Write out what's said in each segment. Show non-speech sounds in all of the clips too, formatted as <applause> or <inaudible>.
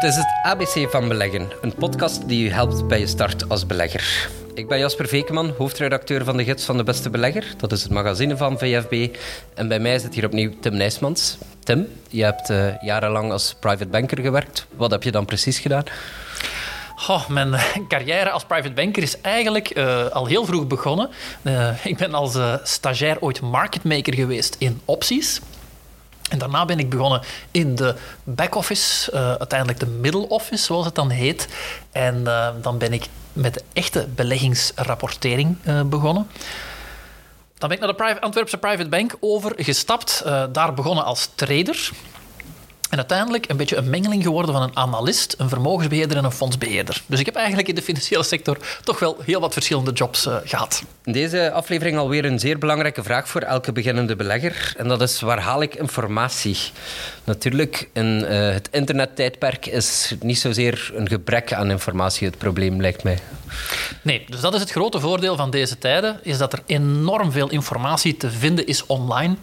Het is het ABC van Beleggen, een podcast die u helpt bij je start als belegger. Ik ben Jasper Vekeman, hoofdredacteur van de Gids van de Beste Belegger. Dat is het magazine van VFB. En bij mij zit hier opnieuw Tim Nijsmans. Tim, je hebt uh, jarenlang als private banker gewerkt. Wat heb je dan precies gedaan? Oh, mijn carrière als private banker is eigenlijk uh, al heel vroeg begonnen. Ik ben als stagiair ooit marketmaker geweest in opties. En daarna ben ik begonnen in de back-office, uh, uiteindelijk de middle office, zoals het dan heet. En uh, dan ben ik met de echte beleggingsrapportering uh, begonnen. Dan ben ik naar de Antwerpse Private Bank overgestapt, daar begonnen als trader. En uiteindelijk een beetje een mengeling geworden van een analist, een vermogensbeheerder en een fondsbeheerder. Dus ik heb eigenlijk in de financiële sector toch wel heel wat verschillende jobs uh, gehad. In deze aflevering alweer een zeer belangrijke vraag voor elke beginnende belegger. En dat is, waar haal ik informatie? Natuurlijk, in uh, het internettijdperk is niet zozeer een gebrek aan informatie het probleem, lijkt mij. Nee, dus dat is het grote voordeel van deze tijden, is dat er enorm veel informatie te vinden is online.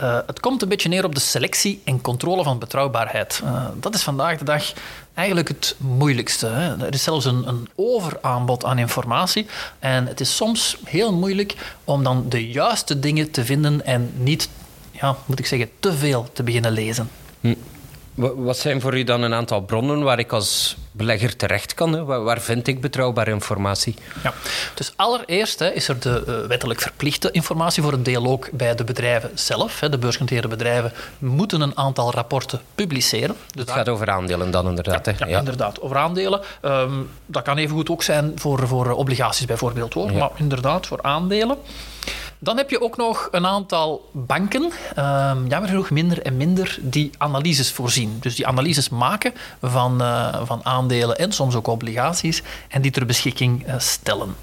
Uh, het komt een beetje neer op de selectie en controle van betrouwbaarheid. Uh, dat is vandaag de dag eigenlijk het moeilijkste. Er is zelfs een, een, overaanbod aan informatie. En het is soms heel moeilijk om dan de juiste dingen te vinden en niet, ja, moet ik zeggen, te veel te beginnen lezen. Hm. Wat zijn voor u dan een aantal bronnen waar ik als belegger terecht kan? Hè? Waar, vind ik betrouwbare informatie? Ja. Dus allereerst hè, is er de uh, wettelijk verplichte informatie voor een deel ook bij de bedrijven zelf. Hè. De beursgenoteerde bedrijven moeten een aantal rapporten publiceren. Dus het gaat over aandelen dan inderdaad. Ja, ja, inderdaad, over aandelen. Um, dat kan evengoed ook zijn voor, voor obligaties bijvoorbeeld, hoor. maar inderdaad voor aandelen. Dan heb je ook nog een aantal banken, um, jammer genoeg minder en minder, die analyses voorzien. Dus die analyses maken van, uh, van aandelen en soms ook obligaties en die ter beschikking uh, stellen.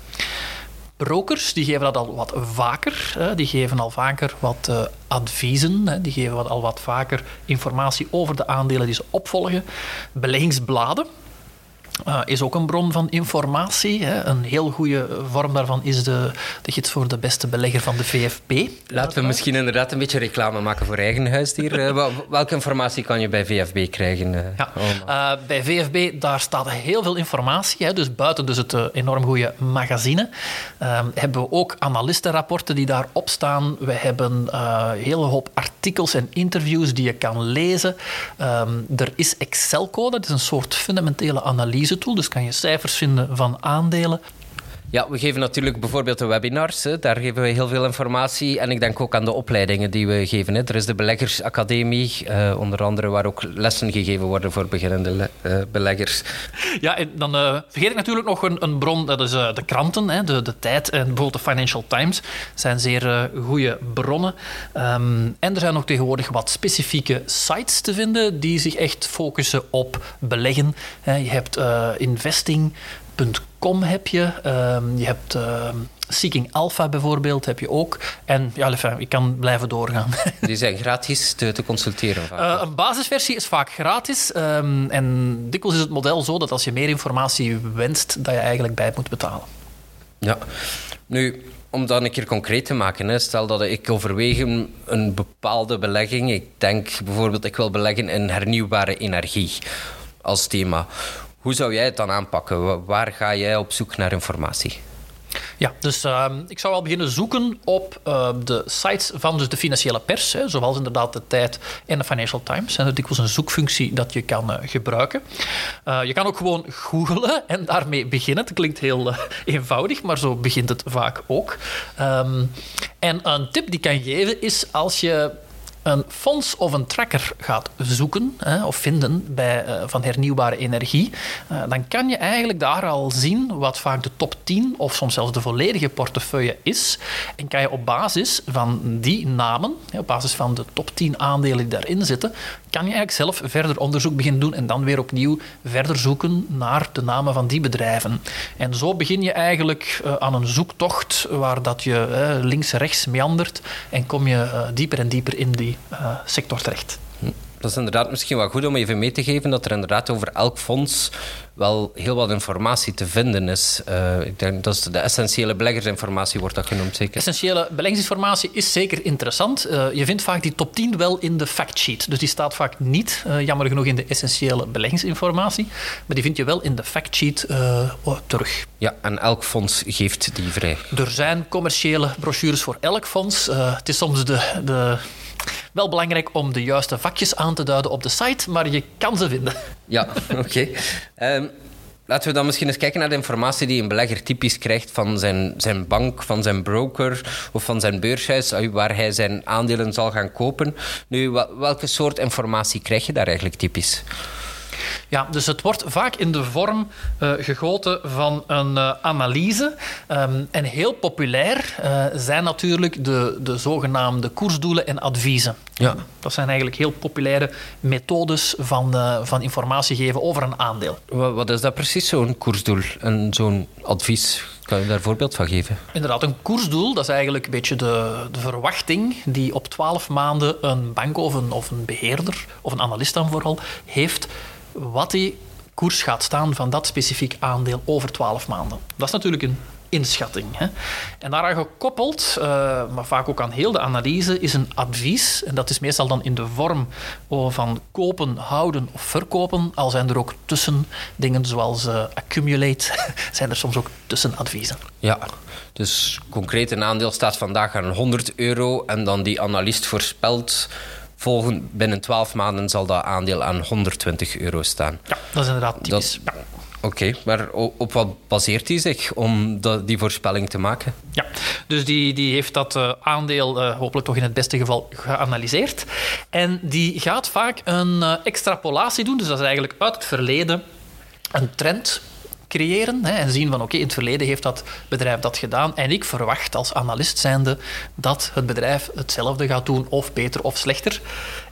Brokers die geven dat al wat vaker. Die geven al vaker wat uh, adviezen. Die geven al wat vaker informatie over de aandelen die ze opvolgen. Beleggingsbladen uh, is ook een bron van informatie. Hè. Een heel goede vorm daarvan is de, de gids voor de beste belegger van de VFB. Laten we misschien inderdaad een beetje reclame maken voor eigen huisdier. uh, welke informatie kan je bij VFB krijgen? Uh, ja. uh, bij VFB daar staat heel veel informatie. Hè. Dus buiten dus het enorm goede magazine hebben we ook analistenrapporten die daarop staan. We hebben een hele hoop artikels en interviews die je kan lezen. Um, er is Excel-code, dat is een soort fundamentele analyse tool. Dus kan je cijfers vinden van aandelen. Ja, we geven natuurlijk bijvoorbeeld de webinars. Daar geven we heel veel informatie. En ik denk ook aan de opleidingen die we geven. Hè. Er is de Beleggersacademie, uh, onder andere, waar ook lessen gegeven worden voor beginnende uh, beleggers. Ja, en dan uh, vergeet ik natuurlijk nog een, een bron. Dat is de kranten, hè. De, de Tijd en bijvoorbeeld de Financial Times. zijn zeer goede bronnen. Um, en er zijn ook tegenwoordig wat specifieke sites te vinden die zich echt focussen op beleggen. Je hebt investing Com heb je. Um, je hebt uh, Seeking Alpha bijvoorbeeld, heb je ook. En ja, enfin, ik kan blijven doorgaan. <laughs> Die zijn gratis te, te consulteren? Uh, een basisversie is vaak gratis. Um, en dikwijls is het model zo dat als je meer informatie wenst, dat je eigenlijk bij moet betalen. Ja. Nu, om dat een keer concreet te maken, hè. stel dat ik overweeg een bepaalde belegging. Ik denk bijvoorbeeld, ik wil beleggen in hernieuwbare energie als thema. Hoe zou jij het dan aanpakken? Waar ga jij op zoek naar informatie? Ja, dus uh, ik zou al beginnen zoeken op uh, de sites van dus de financiële pers, zoals inderdaad de Tijd en de Financial Times. En dat is een zoekfunctie dat je kan uh, gebruiken. Eh, je kan ook gewoon googlen <laughs> en daarmee beginnen. Het klinkt heel eenvoudig, maar zo begint het vaak ook. Um, en een tip die ik kan geven is als je een fonds of een tracker gaat zoeken hè, of vinden bij, uh, van hernieuwbare energie, uh, dan kan je eigenlijk daar al zien wat vaak de top 10 of soms zelfs de volledige portefeuille is. En kan je op basis van die namen, op basis van de top 10 aandelen die daarin zitten, kan je eigenlijk zelf verder onderzoek beginnen doen en dan weer opnieuw verder zoeken naar de namen van die bedrijven. En zo begin je eigenlijk uh, aan een zoektocht waar dat je links-rechts meandert en kom je dieper en dieper in die uh, sector terecht. dat is inderdaad misschien wel goed om even mee te geven dat er inderdaad over elk fonds wel heel wat informatie te vinden is. Uh, ik denk dat is de essentiële beleggersinformatie wordt dat genoemd, zeker. Essentiële beleggingsinformatie is zeker interessant. Uh, je vindt vaak die top 10 wel in de factsheet. Dus die staat vaak niet, uh, jammer genoeg, in de essentiële beleggingsinformatie. Maar die vind je wel in de factsheet terug. Ja, en elk fonds geeft die vrij. Er zijn commerciële brochures voor elk fonds. het is soms de, de wel belangrijk om de juiste vakjes aan te duiden op de site, maar je kan ze vinden. Ja, <laughs> oké. Ehm, laten we dan misschien eens kijken naar de informatie die een belegger typisch krijgt van zijn, zijn bank, van zijn broker of van zijn beurshuis, eh, waar hij zijn aandelen zal gaan kopen. Nu, welke soort informatie krijg je daar eigenlijk typisch? Ja, dus het wordt vaak in de vorm uh, gegoten van een uh, analyse. Um, en heel populair uh, zijn natuurlijk de, de zogenaamde koersdoelen en adviezen. Ja. Dat zijn eigenlijk heel populaire methodes van, van informatie geven over een aandeel. Wat, wat is dat precies, zo'n koersdoel en zo'n advies? Kan je daar een voorbeeld van geven? Inderdaad, een koersdoel, dat is eigenlijk een beetje de, de verwachting die op twaalf maanden een bank of een, of een beheerder, of een analist dan vooral, heeft wat die koers gaat staan van dat specifiek aandeel over 12 maanden. Dat is natuurlijk een inschatting. Hè. En daaraan gekoppeld, uh, maar vaak ook aan heel de analyse, is een advies. En dat is meestal dan in de vorm van kopen, houden of verkopen. Al zijn er ook tussen dingen zoals uh, accumulate, <laughs> zijn er soms ook tussenadviezen. Ja, dus concreet een aandeel staat vandaag aan 100 euro en dan die analist voorspelt volgen, binnen 12 maanden zal dat aandeel aan 120 euro staan. Ja, dat is inderdaad typisch. Oké, maar op wat baseert hij zich om die voorspelling te maken? Ja, dus die, die heeft dat uh, aandeel uh, hopelijk toch in het beste geval geanalyseerd. En die gaat vaak een uh, extrapolatie doen, dus dat is eigenlijk uit het verleden een trend creëren hè, en zien van oké, in het verleden heeft dat bedrijf dat gedaan en ik verwacht als analist zijnde dat het bedrijf hetzelfde gaat doen of beter of slechter.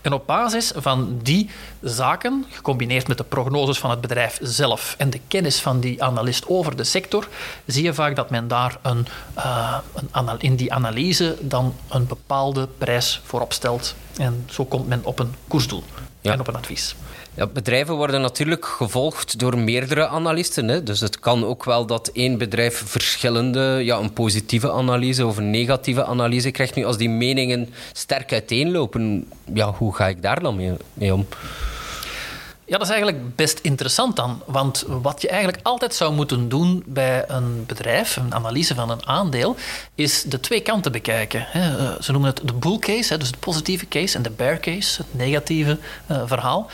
En op basis van die zaken, gecombineerd met de prognoses van het bedrijf zelf en de kennis van die analist over de sector, zie je vaak dat men daar een, uh, een in die analyse dan een bepaalde prijs voor opstelt. En zo komt men op een koersdoel en op een advies. Ja, bedrijven worden natuurlijk gevolgd door meerdere analisten. Hè? Dus het kan ook wel dat één bedrijf verschillende, ja, een positieve analyse of een negatieve analyse krijgt. Nu, als die meningen sterk uiteenlopen, ja, hoe ga ik daar dan mee, mee om? Ja, dat is eigenlijk best interessant dan. Want wat je eigenlijk altijd zou moeten doen bij een bedrijf, een analyse van een aandeel, is de twee kanten bekijken. Eh, ze noemen het de bull case, dus de positieve case, en de bear case, het negatieve eh, verhaal.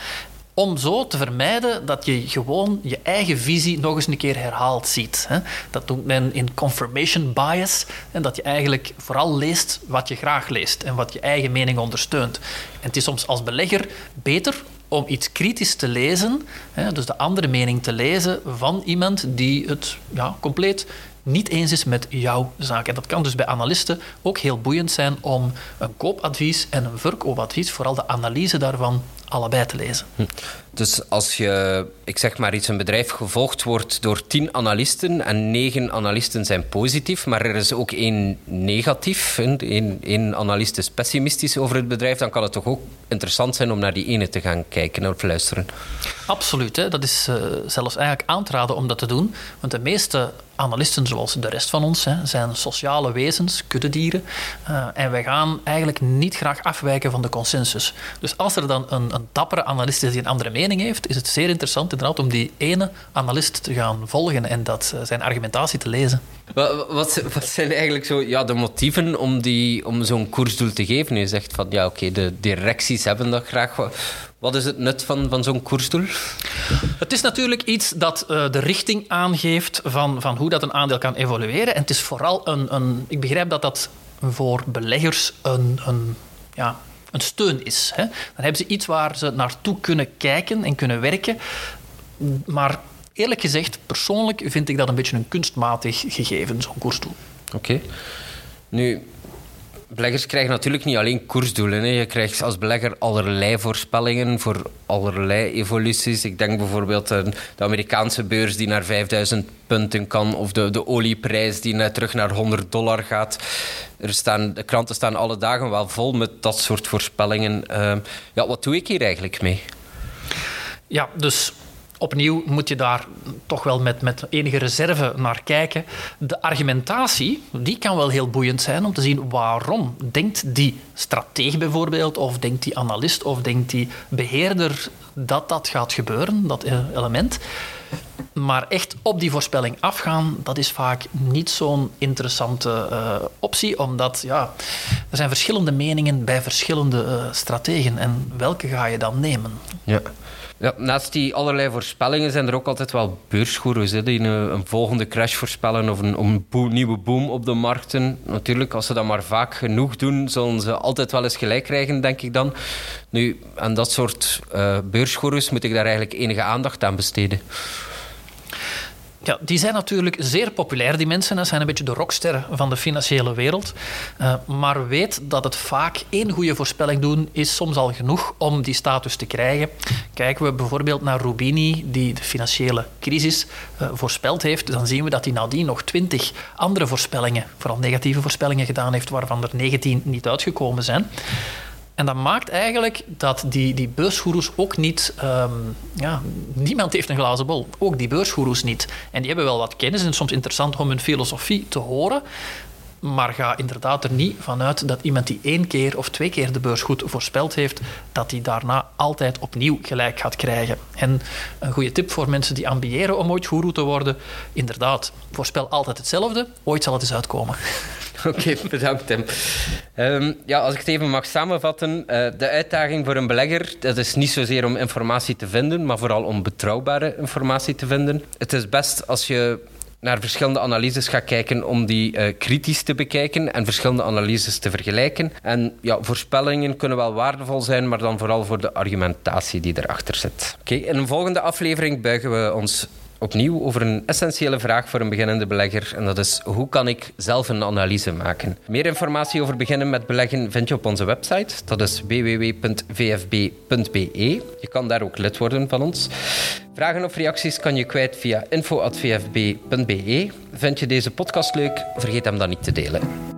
Om zo te vermijden dat je gewoon je eigen visie nog eens een keer herhaald ziet. Dat noemt men in confirmation bias. En dat je eigenlijk vooral leest wat je graag leest en wat je eigen mening ondersteunt. En het is soms als belegger beter om iets kritisch te lezen, dus de andere mening te lezen van iemand die het ja, compleet niet eens is met jouw zaak. En dat kan dus bij analisten ook heel boeiend zijn om een koopadvies en een verkoopadvies, vooral de analyse daarvan, allebei te lezen. Hm. Dus als je, ik zeg maar iets, een bedrijf gevolgd wordt door tien analisten en negen analisten zijn positief, maar er is ook één negatief, één, één analist is pessimistisch over het bedrijf, dan kan het toch ook interessant zijn om naar die ene te gaan kijken of luisteren. Absoluut, hè. dat is uh, zelfs eigenlijk aan te raden om dat te doen, want de meeste analisten, zoals de rest van ons, hè, zijn sociale wezens, kuddedieren. Uh, en wij gaan eigenlijk niet graag afwijken van de consensus. Dus als er dan een, een dappere analist is die een andere mening heeft, is het zeer interessant inderdaad om die ene analist te gaan volgen en dat, eh, zijn argumentatie te lezen. Wat, wat, wat, zijn eigenlijk zo, ja, de motieven om, die, om zo'n koersdoel te geven? Je zegt van ja, oké, de directies hebben dat graag. Wat is het nut van, van zo'n koersdoel? Het is natuurlijk iets dat uh, de richting aangeeft van, van hoe dat een aandeel kan evolueren. En het is vooral een. een ik begrijp dat dat voor beleggers een, een, ja, een steun is. Hè. Dan hebben ze iets waar ze naartoe kunnen kijken en kunnen werken. Maar eerlijk gezegd, persoonlijk vind ik dat een beetje een kunstmatig gegeven, zo'n koersdoel. Oké. Nu, beleggers krijgen natuurlijk niet alleen koersdoelen. Je krijgt als belegger allerlei voorspellingen voor allerlei evoluties. Ik denk bijvoorbeeld aan de Amerikaanse beurs die naar 5000 punten kan, of de, de olieprijs die net terug naar 100 dollar gaat. Er staan, de kranten staan alle dagen wel vol met dat soort voorspellingen. Uh, ja, wat doe ik hier eigenlijk mee? Ja, dus opnieuw moet je daar toch wel met, met enige reserve naar kijken. De argumentatie, die kan wel heel boeiend zijn om te zien waarom denkt die stratege bijvoorbeeld, of denkt die analist, of denkt die beheerder dat dat gaat gebeuren, dat element. Maar echt op die voorspelling afgaan, dat is vaak niet zo'n interessante uh, optie, omdat ja, er zijn verschillende meningen bij verschillende uh, strategen. En welke ga je dan nemen? Ja. Naast die allerlei voorspellingen zijn er ook altijd wel beursgoeroes die een, volgende crash voorspellen of een, een nieuwe boom op de markten. Natuurlijk, als ze dat maar vaak genoeg doen, zullen ze altijd wel eens gelijk krijgen, denk ik dan. Nu, aan dat soort uh, moet ik daar eigenlijk enige aandacht aan besteden. Ja, die zijn natuurlijk zeer populair, die mensen. Dat zijn een beetje de rocksterren van de financiële wereld. Uh, maar weet dat het vaak één goede voorspelling doen is soms al genoeg om die status te krijgen. Kijken we bijvoorbeeld naar Rubini, die de financiële crisis uh, voorspeld heeft, dan zien we dat hij nadien nog twintig andere voorspellingen, vooral negatieve voorspellingen, gedaan heeft, waarvan er 19 niet uitgekomen zijn. En dat maakt eigenlijk dat die, die beursgoeroes ook niet... Um, ja, niemand heeft een glazen bol. Ook die beursgoeroes niet. En die hebben wel wat kennis en soms interessant om hun filosofie te horen. Maar ga inderdaad er niet vanuit dat iemand die één keer of twee keer de beurs goed voorspeld heeft, dat hij daarna altijd opnieuw gelijk gaat krijgen. En een goede tip voor mensen die ambiëren om ooit goeroe te worden, inderdaad, voorspel altijd hetzelfde, ooit zal het eens uitkomen. <laughs> Oké, bedankt Tim. Ehm, ja, als ik het even mag samenvatten. Uh, de uitdaging voor een belegger dat is niet zozeer om informatie te vinden, maar vooral om betrouwbare informatie te vinden. Het is best als je naar verschillende analyses gaat kijken om die uh, kritisch te bekijken en verschillende analyses te vergelijken. En ja, voorspellingen kunnen wel waardevol zijn, maar dan vooral voor de argumentatie die erachter zit. Oké, in een volgende aflevering buigen we ons opnieuw over een essentiële vraag voor een beginnende belegger. En dat is, hoe kan ik zelf een analyse maken? Meer informatie over beginnen met beleggen vind je op onze website. Dat is www.vfb.be. Je kan daar ook lid worden van ons. Vragen of reacties kan je kwijt via info.vfb.be. Vind je deze podcast leuk? Vergeet hem dan niet te delen.